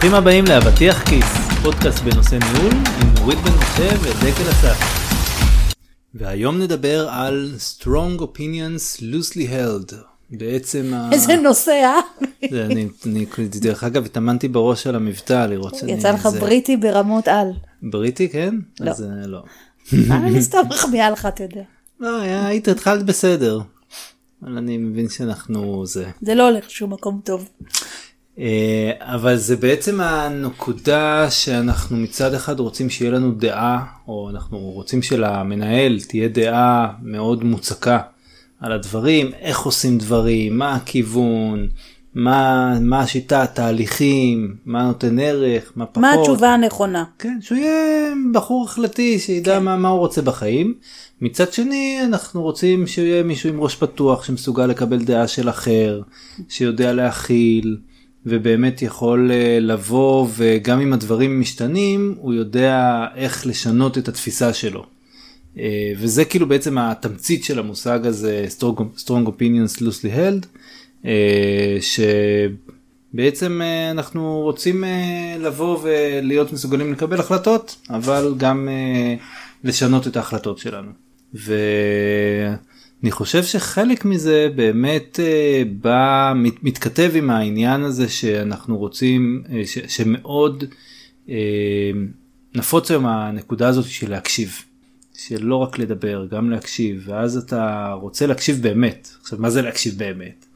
ברוכים הבאים לאבטיח כיס, פודקאסט בנושא ניהול עם נורית בן משה ודקל אסף. והיום נדבר על Strong Opinions Loosely Held. בעצם ה... איזה נושא, אה? זה, אני, אני, דרך אגב התאמנתי בראש על המבטא לראות שאני... יצא לך זה... בריטי ברמות על. בריטי כן? לא. אז אה, לא. אה, אני סתם מחמיאה לך, אתה יודע. לא, היה- היית התחלת בסדר. אבל אני מבין שאנחנו זה. זה לא הולך לשום מקום טוב. אה, אבל זה בעצם הנקודה שאנחנו מצד אחד רוצים שיהיה לנו דעה, או אנחנו רוצים שלמנהל תהיה דעה מאוד מוצקה על הדברים, איך עושים דברים, מה הכיוון, מה, מה השיטה, התהליכים, מה נותן ערך, מה פחות. מה התשובה הנכונה? כן, שהוא יהיה בחור החלטי, שידע כן. מה, מה הוא רוצה בחיים. מצד שני, אנחנו רוצים שיהיה מישהו עם ראש פתוח, שמסוגל לקבל דעה של אחר, שיודע להכיל, ובאמת יכול אה, לבוא, וגם אם הדברים משתנים, הוא יודע איך לשנות את התפיסה שלו. אה, וזה כאילו בעצם התמצית של המושג הזה, Strong, strong Opinions Loosely Held, אה, שבעצם אנחנו רוצים לבוא ולהיות מסוגלים לקבל החלטות, אבל גם לשנות את ההחלטות שלנו. ואני חושב שחלק מזה באמת אה, בא, מת- מתכתב עם העניין הזה שאנחנו רוצים, אה, ש, שמאוד אה, נפוץ היום הנקודה הזאת של להקשיב. של לא רק לדבר, גם להקשיב, ואז אתה רוצה להקשיב באמת. עכשיו, מה זה להקשיב באמת?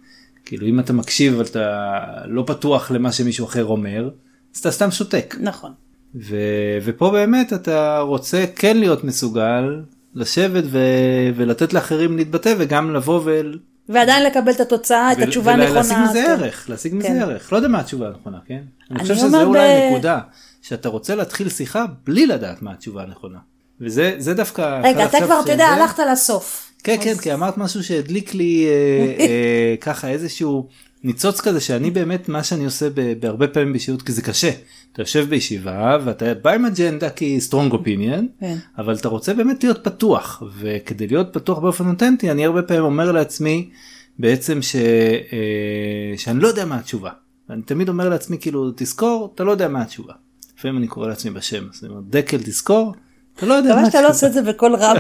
כאילו, אם אתה מקשיב ואתה לא פתוח למה שמישהו אחר אומר, אז אתה סתם שותק. נכון. ו... ופה באמת אתה רוצה כן להיות מסוגל לשבת ו... ולתת לאחרים להתבטא וגם לבוא ו... ועדיין לקבל את התוצאה, את ו- התשובה הנכונה. ולהשיג מזה כן. ערך, להשיג כן. מזה ערך. לא יודע מה התשובה הנכונה, כן? אני אני חושב שזה אומר אולי ב- הנקודה, שאתה רוצה להתחיל שיחה בלי לדעת מה התשובה הנכונה. וזה זה דווקא... רגע, אתה כבר, אתה יודע, שזה- הלכת לסוף. כן כן כי אמרת משהו שהדליק לי אה, אה, ככה איזשהו ניצוץ כזה שאני באמת מה שאני עושה בהרבה פעמים באישיות כי זה קשה. אתה יושב בישיבה ואתה בא עם אג'נדה כי strong opinion כן. אבל אתה רוצה באמת להיות פתוח וכדי להיות פתוח באופן אותנטי אני הרבה פעמים אומר לעצמי בעצם ש, אה, שאני לא יודע מה התשובה. אני תמיד אומר לעצמי כאילו תזכור אתה לא יודע מה התשובה. לפעמים אני קורא לעצמי בשם אז אני אומר דקל תזכור אתה לא יודע מה שאתה לא. עושה את זה בקול רם.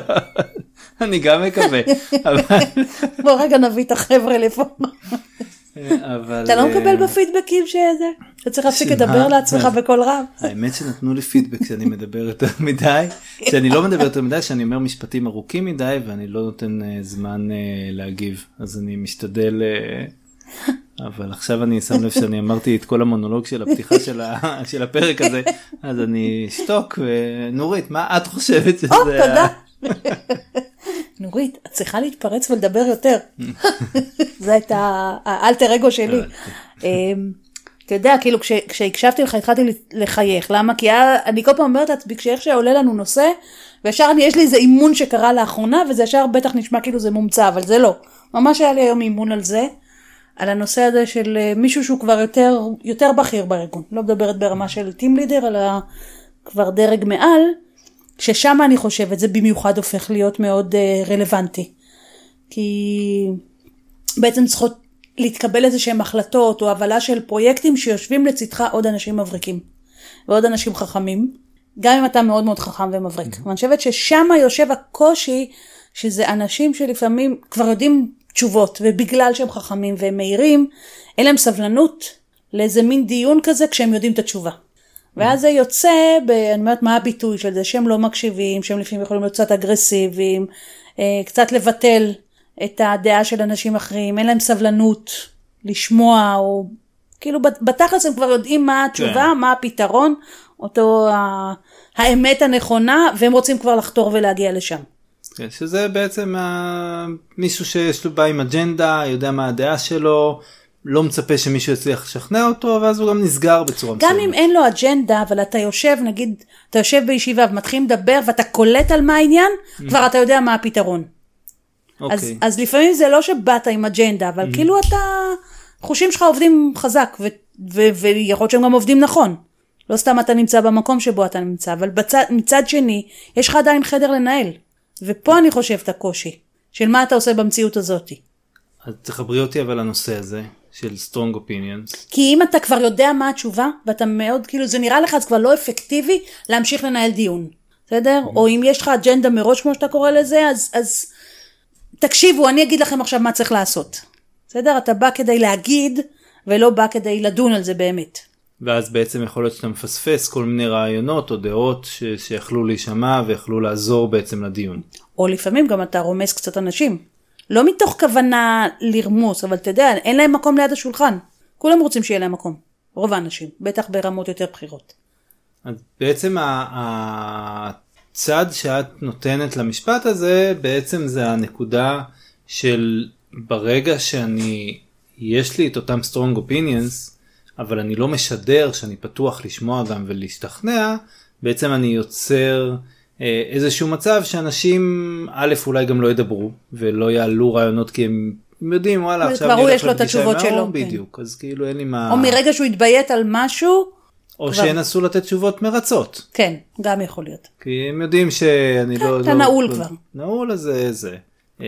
אני גם מקווה. אבל... בוא רגע נביא את החבר'ה לפה. אבל אתה לא אה, מקבל בפידבקים שזה? אתה צריך להפסיק? לדבר לעצמך בקול רם. האמת שנתנו לי פידבק שאני מדבר יותר מדי, שאני לא מדבר יותר מדי, שאני אומר משפטים ארוכים מדי ואני לא נותן אה, זמן אה, להגיב, אז אני משתדל, אבל עכשיו אני שם לב שאני אמרתי את כל המונולוג של הפתיחה של, ה, של הפרק הזה, אז אני אשתוק, ונורית, מה את חושבת שזה... או, תודה. נורית, את צריכה להתפרץ ולדבר יותר. זה הייתה האלטר אגו שלי. אמ, אתה יודע, כאילו כש- כשהקשבתי לך התחלתי לחייך, למה? כי היה- אני כל פעם אומרת לעצמי, כשאיך שעולה לנו נושא, וישר אני, יש לי איזה אימון שקרה לאחרונה, וזה ישר בטח נשמע כאילו זה מומצא, אבל זה לא. ממש היה לי היום אימון על זה, על הנושא הזה של אה, מישהו שהוא כבר יותר, יותר בכיר בארגון. לא מדברת ברמה של טים לידר, אלא כבר דרג מעל, ששם אני חושבת זה במיוחד הופך להיות מאוד אה, רלוונטי. כי בעצם צריכות להתקבל איזה שהם החלטות או הבלה של פרויקטים שיושבים לצדך עוד אנשים מבריקים ועוד אנשים חכמים, גם אם אתה מאוד מאוד חכם ומבריק. ואני חושבת ששם יושב הקושי שזה אנשים שלפעמים כבר יודעים תשובות ובגלל שהם חכמים והם מהירים, אין להם סבלנות לאיזה מין דיון כזה כשהם יודעים את התשובה. ואז זה יוצא, ב, אני אומרת מה הביטוי של זה, שהם לא מקשיבים, שהם לפעמים יכולים להיות קצת אגרסיביים, אה, קצת לבטל את הדעה של אנשים אחרים, אין להם סבלנות לשמוע, או כאילו בת- בתכלס הם כבר יודעים מה התשובה, כן. מה הפתרון, אותו ה- האמת הנכונה, והם רוצים כבר לחתור ולהגיע לשם. כן, שזה בעצם אה, מישהו שיש לו בא עם אג'נדה, יודע מה הדעה שלו, לא מצפה שמישהו יצליח לשכנע אותו, ואז הוא גם נסגר בצורה גם מסוימת. אם אין לו אג'נדה, אבל אתה יושב, נגיד, אתה יושב בישיבה ומתחילים לדבר ואתה קולט על מה העניין, כבר אתה יודע מה הפתרון. אז, אוקיי. אז לפעמים זה לא שבאת עם אג'נדה, אבל כאילו אתה, חושים שלך עובדים חזק, ו- ו- ויכול להיות שהם גם עובדים נכון. לא סתם אתה נמצא במקום שבו אתה נמצא, אבל בצד, מצד שני, יש לך עדיין חדר לנהל. ופה אני חושבת הקושי, של מה אתה עושה במציאות הזאת. אז תחברי אותי אבל לנושא הזה, של strong opinions. כי אם אתה כבר יודע מה התשובה, ואתה מאוד, כאילו זה נראה לך אז כבר לא אפקטיבי להמשיך לנהל דיון, בסדר? או אם יש לך אג'נדה מראש כמו שאתה קורא לזה, אז, אז תקשיבו, אני אגיד לכם עכשיו מה צריך לעשות. בסדר? אתה בא כדי להגיד, ולא בא כדי לדון על זה באמת. ואז בעצם יכול להיות שאתה מפספס כל מיני רעיונות או דעות ש... שיכלו להישמע ויכלו לעזור בעצם לדיון. או לפעמים גם אתה רומס קצת אנשים. לא מתוך כוונה לרמוס, אבל אתה יודע, אין להם מקום ליד השולחן. כולם רוצים שיהיה להם מקום. רוב האנשים, בטח ברמות יותר בכירות. אז בעצם הצד שאת נותנת למשפט הזה בעצם זה הנקודה של ברגע שאני יש לי את אותם strong opinions אבל אני לא משדר שאני פתוח לשמוע גם ולהשתכנע בעצם אני יוצר איזשהו מצב שאנשים א' אולי גם לא ידברו ולא יעלו רעיונות כי הם יודעים וואלה עכשיו כבר הוא יש לו את התשובות שלו, כן. בדיוק אז כאילו אין לי מה או מרגע שהוא התביית על משהו, או כבר- שינסו לתת תשובות מרצות כן, גם יכול להיות. כי הם יודעים שאני לא... אתה לא- נעול לא- כבר. נעול אז זה זה. אה,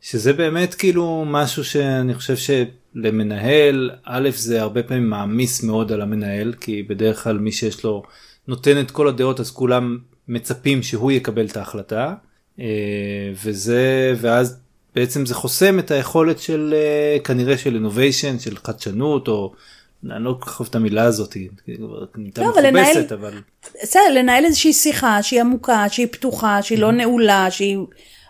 שזה באמת כאילו משהו שאני חושב שלמנהל, א' זה הרבה פעמים מעמיס מאוד על המנהל, כי בדרך כלל מי שיש לו נותן את כל הדעות אז כולם מצפים שהוא יקבל את ההחלטה. אה, וזה, ואז בעצם זה חוסם את היכולת של אה, כנראה של innovation, של חדשנות, או אני לא כל כך אוהב את המילה הזאת, היא נהייתה לא, מכובסת, אבל... בסדר, לנהל איזושהי שיחה שהיא עמוקה, שהיא פתוחה, שהיא לא נעולה, שהיא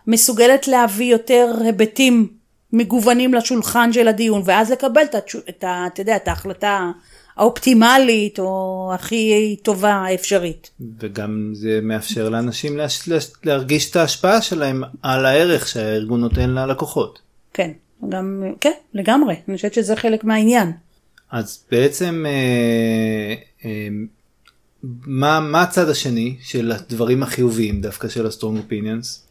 מסוגלת להביא יותר היבטים מגוונים לשולחן של הדיון, ואז לקבל את, את, יודע, את ההחלטה האופטימלית או הכי טובה האפשרית. וגם זה מאפשר לאנשים להש... להרגיש את ההשפעה שלהם על הערך שהארגון נותן ללקוחות. כן, גם, כן, לגמרי, אני חושבת שזה חלק מהעניין. אז בעצם אה, אה, מה, מה הצד השני של הדברים החיוביים דווקא של ה-strong opinions?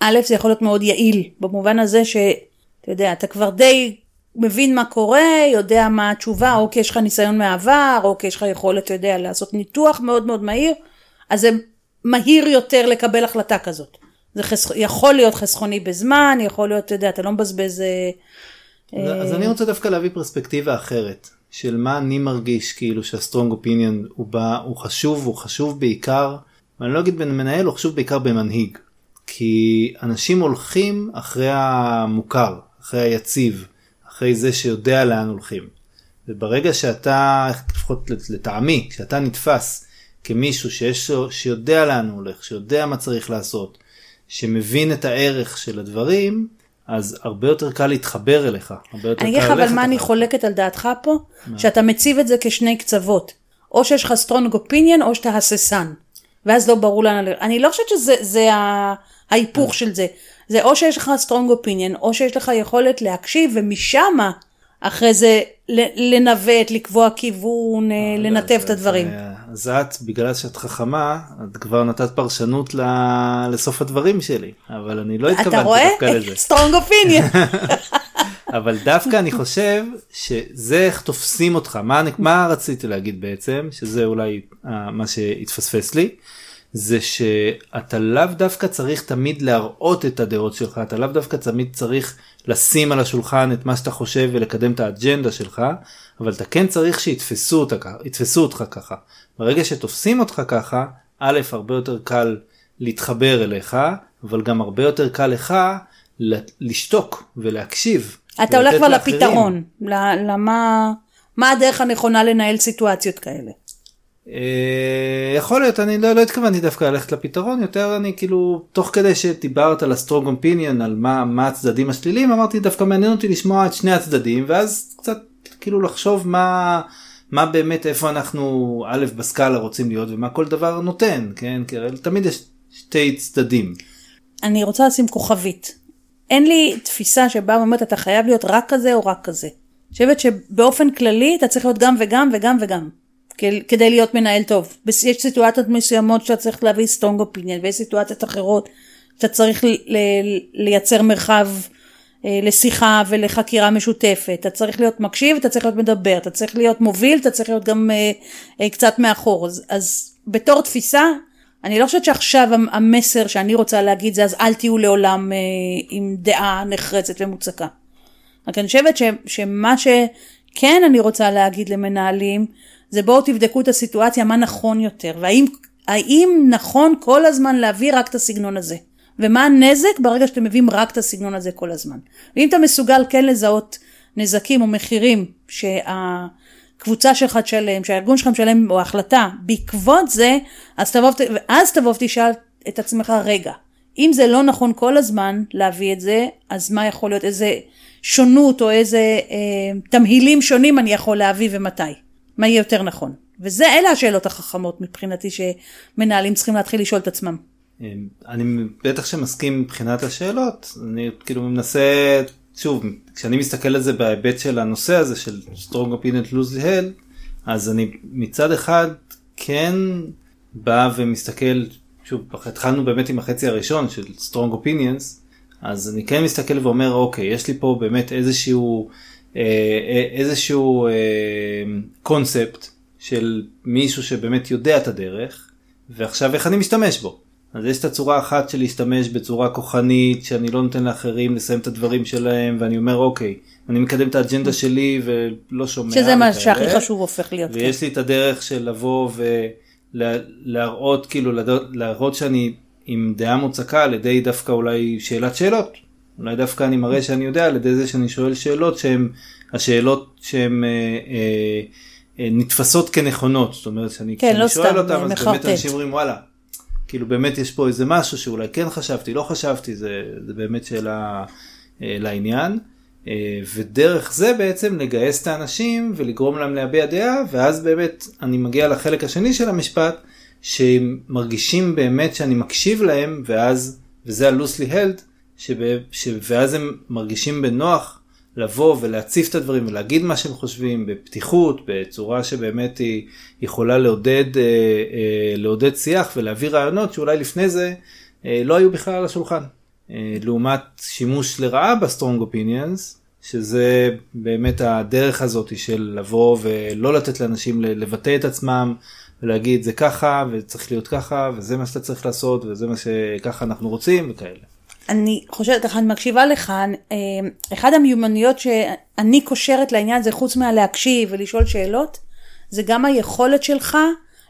א', זה יכול להיות מאוד יעיל, במובן הזה שאתה יודע, אתה כבר די מבין מה קורה, יודע מה התשובה, או כי יש לך ניסיון מהעבר, או כי יש לך יכולת, אתה יודע, לעשות ניתוח מאוד מאוד מהיר, אז זה מהיר יותר לקבל החלטה כזאת. זה חסכ... יכול להיות חסכוני בזמן, יכול להיות, אתה יודע, אתה לא מבזבז... אה, אז אני רוצה דווקא להביא פרספקטיבה אחרת של מה אני מרגיש כאילו שה-strong opinion הוא, בא, הוא חשוב הוא חשוב בעיקר ואני לא אגיד במנהל הוא חשוב בעיקר במנהיג כי אנשים הולכים אחרי המוכר אחרי היציב אחרי זה שיודע לאן הולכים וברגע שאתה לפחות לטעמי כשאתה נתפס כמישהו שיש שיודע לאן הוא הולך שיודע מה צריך לעשות שמבין את הערך של הדברים אז הרבה יותר קל להתחבר אליך. יותר אני אגיד לך אבל מה אני. חולקת על דעתך פה, שאתה מציב את זה כשני קצוות. או שיש לך strong opinion או שאתה הססן. ואז לא ברור לאן. אני לא חושבת שזה ההיפוך של זה. זה או שיש לך strong opinion או שיש לך יכולת להקשיב ומשמה אחרי זה לנווט, לקבוע כיוון, אה, לנתב את הדברים. אה, אז את בגלל שאת חכמה את כבר נתת פרשנות לסוף הדברים שלי אבל אני לא אתה התכוונתי רואה? דווקא לזה. strong opinion. אבל דווקא אני חושב שזה איך תופסים אותך מה אני- מה רציתי להגיד בעצם שזה אולי אה, מה שהתפספס לי. זה שאתה לאו דווקא צריך תמיד להראות את הדעות שלך אתה לאו דווקא תמיד צריך לשים על השולחן את מה שאתה חושב ולקדם את האג'נדה שלך אבל אתה כן צריך שיתפסו אותך, ככה. ברגע שתופסים אותך ככה א' הרבה יותר קל להתחבר אליך אבל גם הרבה יותר קל לך לשתוק ולהקשיב. אתה הולך כבר. לפתרון, למה, מה הדרך הנכונה לנהל סיטואציות כאלה. אה, יכול להיות אני לא, לא התכוונתי דווקא ללכת לפתרון יותר אני כאילו תוך כדי שדיברת על ה-strong opinion על מה מה הצדדים השליליים אמרתי דווקא מעניין אותי לשמוע את שני הצדדים ואז קצת כאילו לחשוב מה מה באמת איפה אנחנו א' בסקאלה רוצים להיות ומה כל דבר נותן כן כי תמיד יש שתי צדדים. אני רוצה לשים כוכבית. אין לי תפיסה שבה אומרת אתה חייב להיות רק כזה או רק כזה. אני חושבת שבאופן כללי אתה צריך להיות גם וגם וגם וגם. כדי להיות מנהל טוב. יש סיטואציות מסוימות שאתה צריך להביא strong opinion ויש סיטואציות אחרות שאתה צריך לייצר מרחב אה, לשיחה ולחקירה משותפת. אתה צריך להיות מקשיב, אתה צריך להיות מדבר, אתה צריך להיות מוביל, אתה צריך להיות גם אה, אה, קצת מאחור. אז, אז בתור תפיסה, אני לא חושבת שעכשיו המ- המסר שאני רוצה להגיד זה אז אל תהיו לעולם אה, עם דעה נחרצת ומוצקה. רק אני חושבת שמה שכן אני רוצה להגיד למנהלים, זה בואו תבדקו את הסיטואציה, מה נכון יותר, והאם האם נכון כל הזמן להביא רק את הסגנון הזה. ומה הנזק ברגע שאתם מביאים רק את הסגנון הזה כל הזמן. ואם אתה מסוגל כן לזהות נזקים או מחירים שהקבוצה שלך תשלם, שהארגון שלך משלם או ההחלטה בעקבות זה, אז תבוא, ואז תבוא ותשאל את עצמך, רגע, אם זה לא נכון כל הזמן להביא את זה, אז מה יכול להיות, איזה שונות או איזה אה, תמהילים שונים אני יכול להביא ומתי? מה יהיה יותר נכון? וזה, אלה השאלות החכמות מבחינתי שמנהלים צריכים להתחיל לשאול את עצמם. אני בטח שמסכים מבחינת השאלות, אני כאילו מנסה, שוב, כשאני מסתכל על זה בהיבט של הנושא הזה של strong opinion loosely held, אז אני מצד אחד כן בא ומסתכל, שוב, התחלנו באמת עם החצי הראשון של strong opinions, אז אני כן מסתכל ואומר, אוקיי, יש לי פה באמת איזשהו, איזשהו קונספט אה, של מישהו שבאמת יודע את הדרך, ועכשיו איך אני משתמש בו. אז יש את הצורה אחת של להשתמש בצורה כוחנית, שאני לא נותן לאחרים לסיים את הדברים שלהם, ואני אומר אוקיי, אני מקדם את האג'נדה שלי ולא שומע. שזה מה שהכי חשוב הופך להיות. ויש כן. לי את הדרך של לבוא ולהראות, כאילו להראות שאני עם דעה מוצקה על ידי דווקא אולי שאלת שאלות. אולי דווקא אני מראה שאני יודע על ידי זה שאני שואל שאלות שהן השאלות שהן אה, אה, אה, נתפסות כנכונות, זאת אומרת שאני כן, לא שואל סתם, אותם אז מחרטט. באמת אנשים אומרים וואלה, כאילו באמת יש פה איזה משהו שאולי כן חשבתי, לא חשבתי, זה, זה באמת שאלה אה, לעניין. אה, ודרך זה בעצם לגייס את האנשים ולגרום להם להביע דעה, ואז באמת אני מגיע לחלק השני של המשפט, שהם מרגישים באמת שאני מקשיב להם, ואז, וזה ה-loosely held, שבא, ש, ואז הם מרגישים בנוח לבוא ולהציף את הדברים ולהגיד מה שהם חושבים בפתיחות, בצורה שבאמת היא יכולה לעודד, אה, אה, לעודד שיח ולהביא רעיונות שאולי לפני זה אה, לא היו בכלל על השולחן. לעומת שימוש לרעה ב strong opinions, שזה באמת הדרך הזאת של לבוא ולא לתת לאנשים לבטא את עצמם ולהגיד זה ככה וצריך להיות ככה וזה מה שאתה צריך לעשות וזה מה שככה אנחנו רוצים וכאלה. אני חושבת, ככה אני מקשיבה לך, אה, אחד המיומנויות שאני קושרת לעניין הזה, חוץ מהלהקשיב ולשאול שאלות, זה גם היכולת שלך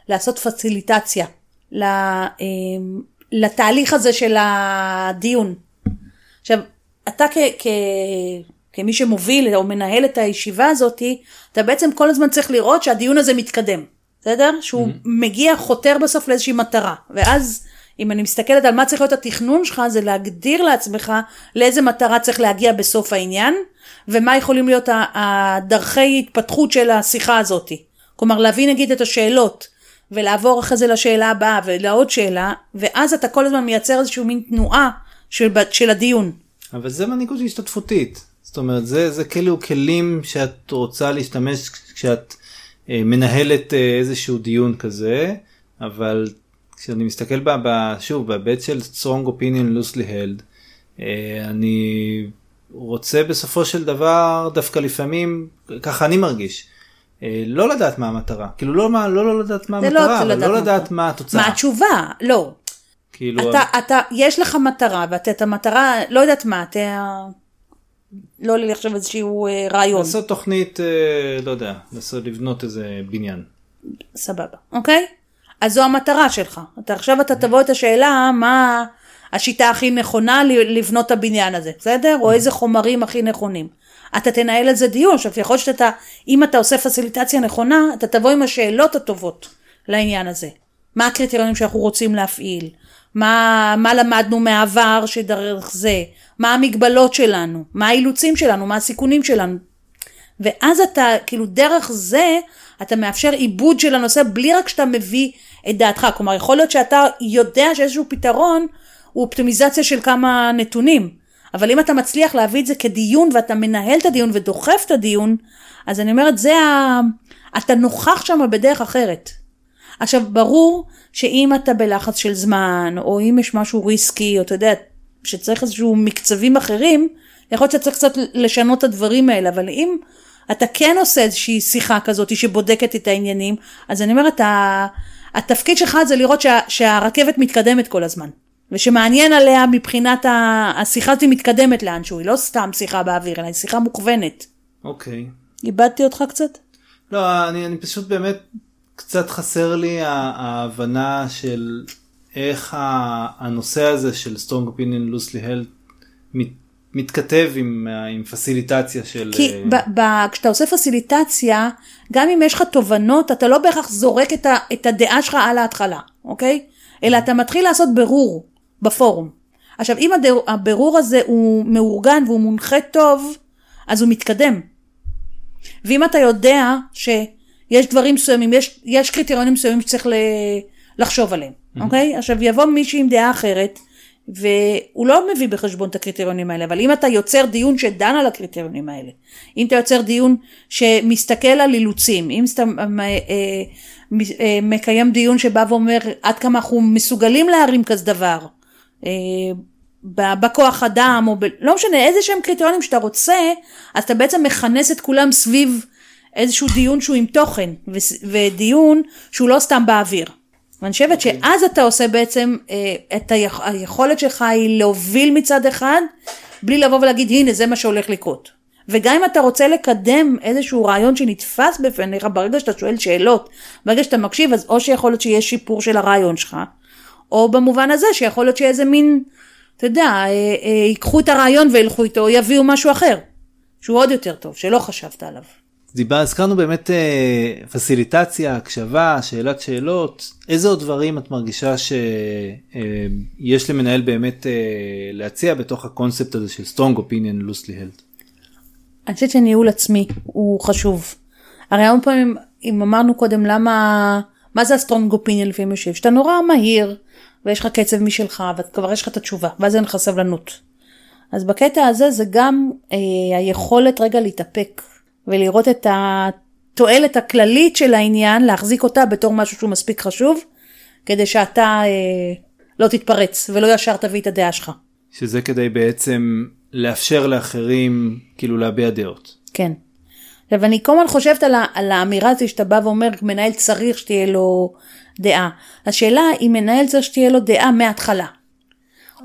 לעשות פציליטציה אה, לתהליך הזה של הדיון. עכשיו, אתה כ... כ... כמי שמוביל או מנהל את הישיבה הזאתי, אתה בעצם כל הזמן צריך לראות שהדיון הזה מתקדם, בסדר? שהוא mm-hmm. מגיע, חותר בסוף לאיזושהי מטרה, ואז אם אני מסתכלת על מה צריך להיות התכנון שלך, זה להגדיר לעצמך לאיזה מטרה צריך להגיע בסוף העניין, ומה יכולים להיות הדרכי התפתחות של השיחה הזאת. כלומר, להביא נגיד את השאלות, ולעבור אחרי זה לשאלה הבאה ולעוד שאלה, ואז אתה כל הזמן מייצר איזושהי מין תנועה של, של הדיון. אבל זה מנהיגות השתתפותית. זאת אומרת, זה, זה כאילו כלים שאת רוצה להשתמש כשאת אה, מנהלת אה, איזשהו דיון כזה, אבל כשאני מסתכל בה, בה, שוב בהיבט של strong opinion loosely held אה, אני רוצה בסופו של דבר דווקא לפעמים ככה אני מרגיש. אה, לא לדעת מה המטרה כאילו לא מה לא, לא לדעת מה לא המטרה לא אבל לא לדעת מה התוצאה. מה התשובה לא. כאילו אתה, אתה יש לך מטרה ואתה את המטרה לא יודעת מה אתה לא לי עכשיו איזשהו אה, רעיון. לעשות תוכנית לא יודע לעשות לבנות איזה בניין. סבבה אוקיי אז זו המטרה שלך. אתה עכשיו אתה תבוא את השאלה מה השיטה הכי נכונה לבנות את הבניין הזה, בסדר? או איזה חומרים הכי נכונים. אתה תנהל על זה דיון, עכשיו יכול להיות שאתה, אם אתה עושה פסיליטציה נכונה, אתה תבוא עם השאלות הטובות לעניין הזה. מה הקריטריונים שאנחנו רוצים להפעיל? מה, מה למדנו מהעבר שדרך זה? מה המגבלות שלנו? מה האילוצים שלנו? מה הסיכונים שלנו? ואז אתה, כאילו דרך זה, אתה מאפשר עיבוד של הנושא בלי רק שאתה מביא את דעתך. כלומר, יכול להיות שאתה יודע שאיזשהו פתרון הוא אופטימיזציה של כמה נתונים. אבל אם אתה מצליח להביא את זה כדיון ואתה מנהל את הדיון ודוחף את הדיון, אז אני אומרת, זה ה... אתה נוכח שם בדרך אחרת. עכשיו, ברור שאם אתה בלחץ של זמן, או אם יש משהו ריסקי, או אתה יודע, שצריך איזשהו מקצבים אחרים, יכול להיות שצריך קצת לשנות את הדברים האלה, אבל אם אתה כן עושה איזושהי שיחה כזאת שבודקת את העניינים, אז אני אומרת, התפקיד שלך זה לראות שה, שהרכבת מתקדמת כל הזמן. ושמעניין עליה מבחינת ה- השיחה הזאת מתקדמת לאנשהו, היא לא סתם שיחה באוויר, אלא היא שיחה מוכוונת. אוקיי. איבדתי אותך קצת? לא, אני, אני פשוט באמת, קצת חסר לי ההבנה של איך הנושא הזה של Strong Opinion Loosely Held מת, מתכתב עם, ה- עם פסיליטציה של... כי אה, ב- ב- כשאתה עושה פסיליטציה, גם אם יש לך תובנות, אתה לא בהכרח זורק את, ה- את הדעה שלך על ההתחלה, אוקיי? אלא אתה מתחיל לעשות ברור בפורום. עכשיו, אם הדר- הבירור הזה הוא מאורגן והוא מונחה טוב, אז הוא מתקדם. ואם אתה יודע שיש דברים מסוימים, יש, יש קריטריונים מסוימים שצריך ל- לחשוב עליהם, אוקיי? עכשיו יבוא מישהו עם דעה אחרת, והוא לא מביא בחשבון את הקריטריונים האלה, אבל אם אתה יוצר דיון שדן על הקריטריונים האלה, אם אתה יוצר דיון שמסתכל על אילוצים, אם אתה אה, אה, מקיים דיון שבא ואומר עד כמה אנחנו מסוגלים להרים כזה דבר, אה, בכוח אדם, או ב... לא משנה, איזה שהם קריטריונים שאתה רוצה, אז אתה בעצם מכנס את כולם סביב איזשהו דיון שהוא עם תוכן, ודיון שהוא לא סתם באוויר. ואני חושבת שאז אתה עושה בעצם, אה, את היכ... היכולת שלך היא להוביל מצד אחד, בלי לבוא ולהגיד הנה זה מה שהולך לקרות. וגם אם אתה רוצה לקדם איזשהו רעיון שנתפס בפניך, ברגע שאתה שואל שאלות, ברגע שאתה מקשיב, אז או שיכול להיות שיהיה שיפור של הרעיון שלך, או במובן הזה שיכול להיות שיהיה איזה מין, אתה יודע, אה, אה, ייקחו את הרעיון וילכו איתו, או יביאו משהו אחר, שהוא עוד יותר טוב, שלא חשבת עליו. דיבר, הזכרנו באמת אה, פסיליטציה, הקשבה, שאלת שאלות, איזה עוד דברים את מרגישה שיש למנהל באמת אה, להציע בתוך הקונספט הזה של Strong Opinion Loosely Held? אני חושבת שניהול עצמי הוא חשוב. הרי הרבה פעמים, אם אמרנו קודם למה, מה זה ה strong opinion לפעמים יושב? שאתה נורא מהיר, ויש לך קצב משלך, וכבר יש לך את התשובה, ואז אין לך סבלנות. אז בקטע הזה זה גם אה, היכולת רגע להתאפק, ולראות את התועלת הכללית של העניין, להחזיק אותה בתור משהו שהוא מספיק חשוב, כדי שאתה אה, לא תתפרץ, ולא ישר תביא את הדעה שלך. שזה כדי בעצם לאפשר לאחרים כאילו להביע דעות. כן. עכשיו אני כל הזמן חושבת על, ה- על האמירה הזו שאתה בא ואומר מנהל צריך שתהיה לו דעה. השאלה אם מנהל צריך שתהיה לו דעה מההתחלה.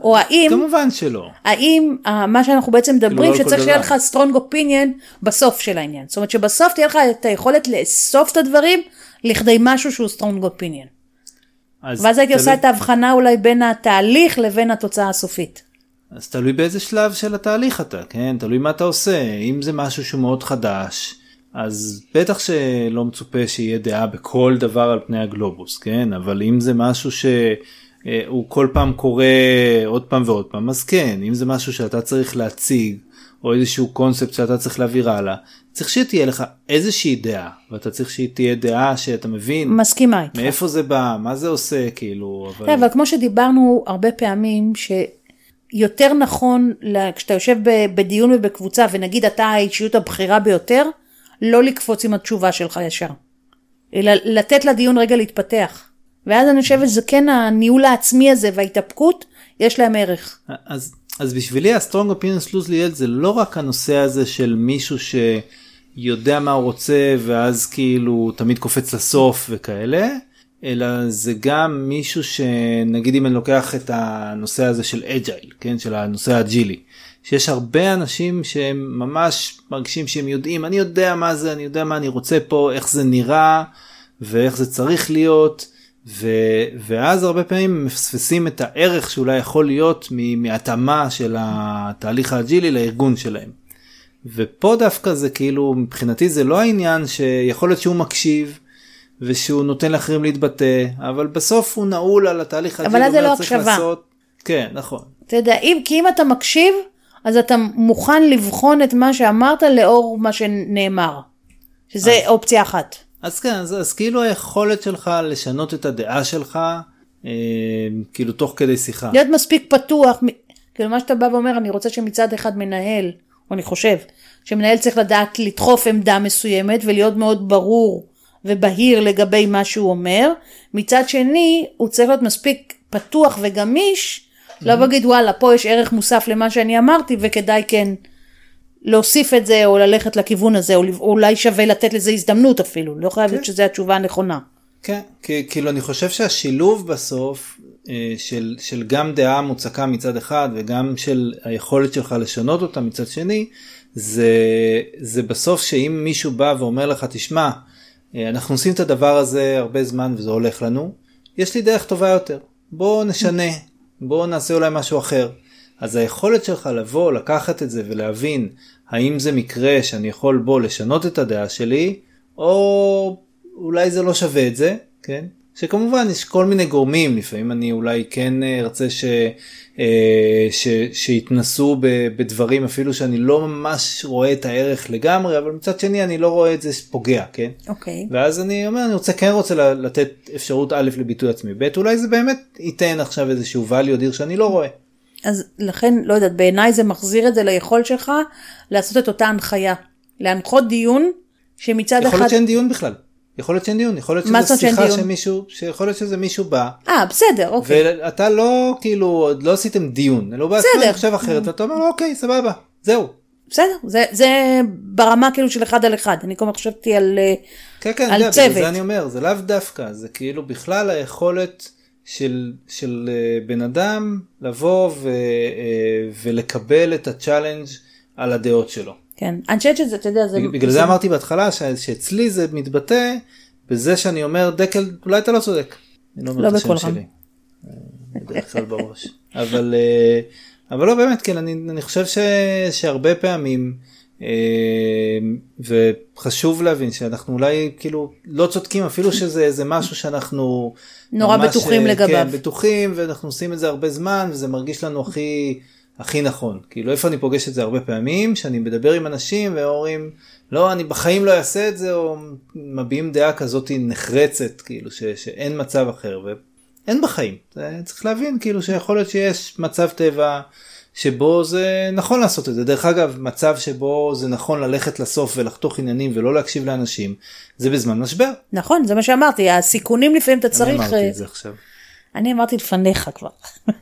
או האם, כמובן שלא. האם אה, מה שאנחנו בעצם מדברים לא שצריך שיהיה. לך strong opinion בסוף של העניין. זאת אומרת שבסוף תהיה לך את היכולת לאסוף את הדברים לכדי משהו שהוא strong opinion. אז ואז הייתי תלוי- עושה את ההבחנה אולי בין התהליך לבין התוצאה הסופית. אז תלוי באיזה שלב של התהליך אתה, כן? תלוי מה אתה עושה. אם זה משהו שהוא מאוד חדש, אז בטח שלא מצופה שיהיה דעה בכל דבר על פני הגלובוס, כן? אבל אם זה משהו שהוא כל פעם קורה עוד פעם ועוד פעם, אז כן. אם זה משהו שאתה צריך להציג, או איזשהו קונספט שאתה צריך להעביר הלאה, צריך שתהיה לך איזושהי דעה, ואתה צריך שהיא תהיה דעה שאתה מבין מסכימה איתך. מאיפה זה בא, מה זה עושה, כאילו, אבל... אבל כמו שדיברנו הרבה פעמים, שיותר נכון כשאתה יושב בדיון ובקבוצה, ונגיד אתה האישיות הבכירה ביותר, לא לקפוץ עם התשובה שלך ישר. אלא לתת לדיון רגע להתפתח. ואז אני חושבת שזה כן הניהול העצמי הזה וההתאפקות, יש להם ערך. אז, אז בשבילי ה strong opinions loosely held זה לא רק הנושא הזה של מישהו שיודע מה הוא רוצה ואז כאילו תמיד קופץ לסוף וכאלה, אלא זה גם מישהו שנגיד אם אני לוקח את הנושא הזה של agile, כן, של הנושא האג'ילי, שיש הרבה אנשים שהם ממש מרגישים שהם יודעים, אני יודע מה זה, אני יודע מה אני רוצה פה, איך זה נראה ואיך זה צריך להיות. ו, ואז הרבה פעמים מפספסים את הערך שאולי יכול להיות מהתאמה של התהליך האג'ילי לארגון שלהם. ופה דווקא זה כאילו מבחינתי זה לא העניין שיכול להיות שהוא מקשיב ושהוא נותן לאחרים להתבטא אבל בסוף הוא נעול על התהליך האג'ילי. אז זה לא הקשבה. לעשות- כן נכון. אתה יודע, אם, כי אם אתה מקשיב, אז אתה מוכן לבחון את מה שאמרת לאור מה שנאמר. שזה אופציה אחת. אז כן אז, אז כאילו היכולת שלך לשנות את הדעה שלך אה, כאילו תוך כדי שיחה. להיות מספיק פתוח, כאילו מה שאתה בא ואומר, אני רוצה שמצד אחד מנהל, או אני חושב, שמנהל צריך לדעת לדחוף עמדה מסוימת ולהיות מאוד ברור ובהיר לגבי מה שהוא אומר, מצד שני הוא צריך להיות מספיק פתוח וגמיש, לבוא להגיד וואלה פה יש ערך מוסף למה שאני אמרתי וכדאי כן להוסיף את זה או ללכת לכיוון הזה, או או אולי שווה לתת לזה הזדמנות אפילו, לא חייבת שזה התשובה הנכונה. כן, כאילו אני חושב שהשילוב בסוף אה, של, של גם דעה מוצקה מצד אחד וגם של היכולת שלך לשנות אותה מצד שני, זה, זה בסוף שאם מישהו בא ואומר לך, תשמע, אה, אנחנו עושים את הדבר הזה הרבה זמן וזה הולך לנו, יש לי דרך טובה יותר, בוא נשנה, בוא נעשה אולי משהו אחר. אז היכולת שלך לבוא, לקחת את זה ולהבין האם זה מקרה שאני יכול בו לשנות את הדעה שלי, או אולי זה לא שווה את זה, כן? שכמובן יש כל מיני גורמים, לפעמים אני אולי כן אה, ארצה ש, אה, ש, שיתנסו בדברים אפילו שאני לא ממש רואה את הערך לגמרי, אבל מצד שני אני לא רואה את זה פוגע, כן? אוקיי. ואז אני אומר, אני רוצה, כן רוצה לתת אפשרות א' לביטוי עצמי, ב' אולי זה באמת ייתן עכשיו איזשהו value אדיר שאני לא רואה. אז לכן, לא יודעת, בעיניי זה מחזיר את זה ליכולת שלך לעשות את אותה הנחיה. להנחות דיון שמצד יכול אחד... יכול להיות שאין דיון בכלל. יכול להיות שאין דיון, יכול להיות שזה שיחה? שמישהו, שיכול להיות שזה מישהו בא, אה, בסדר, אוקיי. ואתה לא, כאילו, עוד לא עשיתם דיון, אלא הוא בעצמו. חושב אחרת, ואתה אומר, אוקיי, סבבה, זהו. בסדר, זה, זה ברמה כאילו של אחד על אחד. אני כל הזמן חשבתי על... אה, כן, כן, על יודע, צוות. זה אני אומר, זה לאו דווקא, זה כאילו בכלל היכולת של, של אה, בן אדם לבוא ו, אה, ולקבל את ה challenge על הדעות שלו. כן, אני חושבת שזה, אתה יודע, זה... בגלל זה אמרתי בהתחלה ש- שאצלי זה מתבטא בזה שאני אומר דקל אולי אתה לא צודק. אני לא אומר לא את השם. שלי. בדרך כלל בראש. אבל אה, אבל לא באמת כן אני אני חושב ש, שהרבה פעמים וחשוב להבין שאנחנו אולי כאילו לא צודקים אפילו שזה איזה משהו שאנחנו נורא ממש, בטוחים אה, לגביו. כן, בטוחים ואנחנו עושים את זה הרבה זמן וזה מרגיש לנו הכי הכי נכון כאילו איפה אני פוגש את זה הרבה פעמים שאני מדבר עם אנשים ואומרים לא אני בחיים לא אעשה את זה או מביעים דעה כזאת נחרצת כאילו ש, שאין מצב אחר ואין בחיים צריך להבין כאילו שיכול להיות שיש מצב טבע שבו זה נכון לעשות את זה דרך אגב מצב שבו זה נכון ללכת לסוף ולחתוך עניינים ולא להקשיב לאנשים זה בזמן משבר. נכון, זה מה שאמרתי, הסיכונים לפעמים אתה אני צריך... אמרתי אה, את זה עכשיו. אני אמרתי לפניך כבר.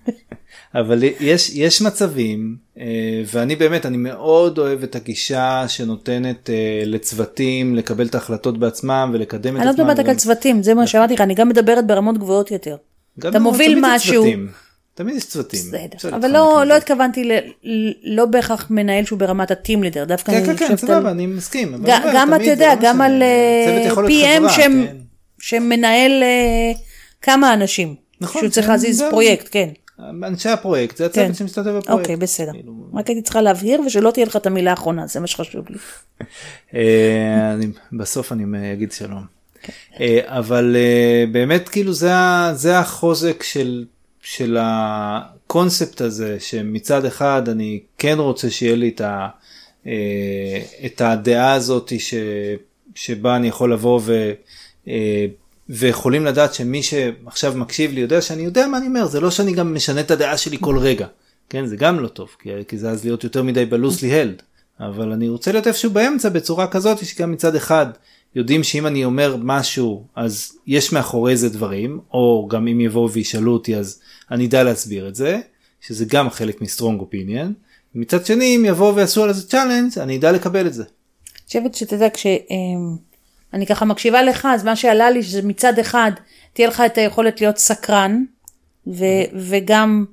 אבל יש יש מצבים אה, ואני באמת אני מאוד אוהב את הגישה שנותנת אה, לצוותים לקבל את ההחלטות בעצמם ולקדם את אני לא עצמם. מדברת רק על צוותים, זה מה שאמרתי לך, אני גם מדברת ברמות גבוהות יותר. אתה לא, מוביל משהו. צוותים. תמיד יש צוותים. בסדר, אבל לא. לא התכוונתי ל, לא בהכרח מנהל שהוא ברמת הטים לידר, דווקא כן אני כן כן על- סבבה אני מסכים. גם אתה יודע, לא גם. על אה, PM כן. שמנהל אה, כמה אנשים, נכון, שהוא צריך כן, להזיז. פרויקט, כן. אנשי הפרויקט זה כן. הצוות שמשתתף בפרויקט. אוקיי, בסדר. כאילו, רק הייתי צריכה להבהיר ושלא תהיה לך את המילה האחרונה, זה מה שחשוב לי. אה, בסוף אני אגיד שלום. אבל באמת כאילו זה החוזק של של הקונספט הזה שמצד אחד אני כן רוצה שיהיה לי את ה- אה, את הדעה הזאת ש- שבה אני יכול לבוא ו... אה, ויכולים לדעת שמי שעכשיו מקשיב לי יודע שאני יודע מה אני אומר זה לא שאני גם משנה את הדעה שלי כל רגע. כן זה גם לא טוב כי, כי זה אז להיות יותר מדי בלוסלי הלד אבל אני רוצה להיות איפשהו באמצע בצורה כזאת שגם מצד אחד יודעים שאם אני אומר משהו אז יש מאחורי זה דברים או גם אם יבואו וישאלו אותי אז אני אדע להסביר את זה שזה גם חלק מ strong opinion. מצד שני אם יבואו ויעשו על זה challenge אני אדע לקבל את זה. אני חושבת שאתה יודע, כשאני ככה מקשיבה לך, אז מה שעלה לי שזה מצד אחד, תהיה לך את היכולת להיות סקרן, ו, וגם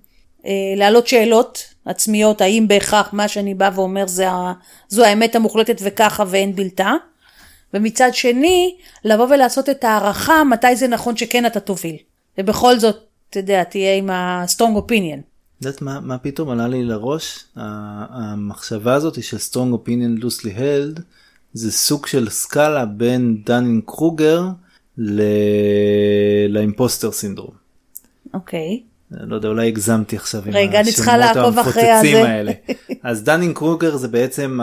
אה, להעלות שאלות עצמיות, האם בהכרח מה שאני בא ואומר זה ה, זו האמת המוחלטת וככה ואין בלתה. ומצד שני, לבוא ולעשות את הערכה מתי זה נכון שכן אתה תוביל. ובכל זאת, אתה יודע, תהיה עם ה-strong opinion. את יודעת מה, מה פתאום עלה לי לראש? המחשבה הזאת של strong opinion loosely held זה סוג של סקאלה בין דנינג קרוגר ל... ל impostor syndrome. אוקיי. לא יודע אולי הגזמתי עכשיו עם רגע, אני צריכה לעקוב אחרי הזה. האלה. אז דנינג קרוגר זה בעצם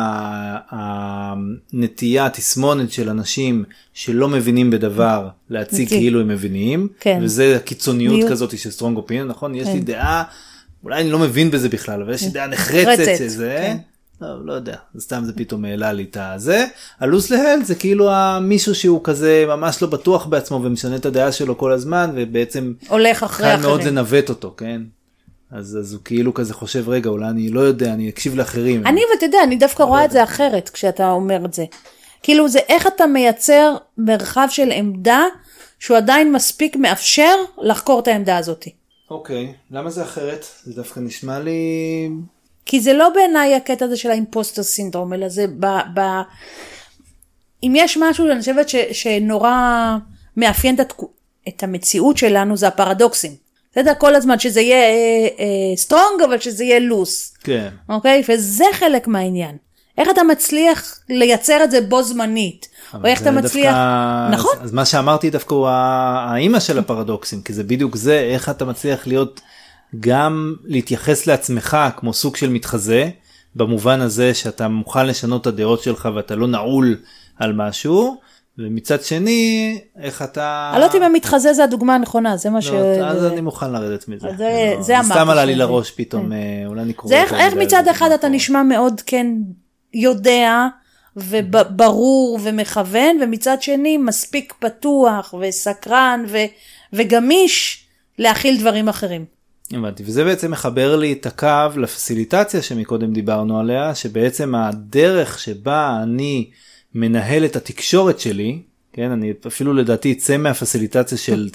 הנטייה התסמונת של אנשים שלא מבינים בדבר להציג. כאילו הם מבינים כן. וזה הקיצוניות. כזאת של strong opinion נכון יש לי כן. דעה אולי אני לא מבין בזה בכלל אבל יש לי דעה נחרצת נחרצת, שזה. כן. לא, לא יודע, סתם זה פתאום העלה לי את הזה. ה loosely held זה כאילו מישהו שהוא כזה ממש לא בטוח בעצמו ומשנה את הדעה שלו כל הזמן ובעצם הולך אחרי קל מאוד אחרים. לנווט אותו, כן? אז, אז הוא כאילו כזה חושב, רגע, אולי אני לא יודע, אני אקשיב לאחרים. אני ואתה יודע, אני דווקא רואה את זה אחרת כשאתה אומר את זה. כאילו זה איך אתה מייצר מרחב של עמדה שהוא עדיין מספיק מאפשר לחקור את העמדה הזאת. אוקיי, למה זה אחרת? זה דווקא נשמע לי... כי זה לא בעיניי הקטע הזה של האימפוסטר סינדרום, אלא זה ב... ב... אם יש משהו, אני חושבת ש, שנורא מאפיין את, התק... את המציאות שלנו, זה הפרדוקסים. בסדר? כל הזמן שזה יהיה strong, uh, uh, אבל שזה יהיה loose. כן. אוקיי? וזה חלק מהעניין. איך אתה מצליח לייצר את זה בו זמנית? או איך אתה מצליח... דווקא... נכון. אז, אז מה שאמרתי דווקא הוא האימא של הפרדוקסים, כי זה בדיוק זה, איך אתה מצליח להיות, גם להתייחס לעצמך כמו סוג של מתחזה, במובן הזה שאתה מוכן לשנות את הדעות שלך ואתה לא נעול על משהו. ומצד שני איך אתה אני לא יודעת אם המתחזה זה הדוגמה הנכונה זה מה ש... לא, אז אני מוכן לרדת מזה. זה- לא, אמרתי סתם עלה לי לראש פתאום אה, אולי אני קורא. זה איך, מצד אחד זה אתה. נשמע מאוד כן יודע וברור ומכוון ומצד שני מספיק פתוח וסקרן ו, וגמיש להכיל דברים אחרים. הבנתי וזה בעצם מחבר לי את הקו לפסיליטציה שמקודם דיברנו עליה שבעצם הדרך שבה אני מנהל את התקשורת שלי כן אני אפילו לדעתי אצא מהפסיליטציה של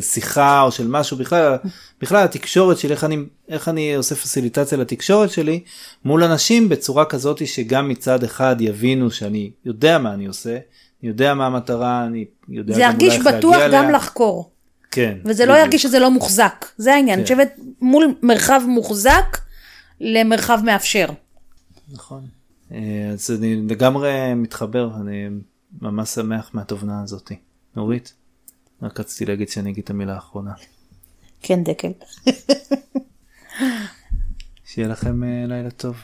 שיחה או של משהו בכלל בכלל התקשורת שלי איך אני איך אני עושה פסיליטציה לתקשורת שלי מול אנשים בצורה כזאת שגם מצד אחד יבינו שאני יודע מה אני עושה אני יודע מה המטרה אני יודע זה גם ירגיש אולי איך בטוח להגיע גם אליה. לחקור כן וזה לא בדיוק. ירגיש שזה לא מוחזק זה העניין, אני כן. חושבת מול מרחב מוחזק למרחב מאפשר. נכון. אה, אז אני לגמרי מתחבר, אני ממש שמח מהתובנה הזאתי. נורית, רק רציתי להגיד שאני אגיד את המילה האחרונה. כן דקל. שיהיה לכם אה, לילה טוב.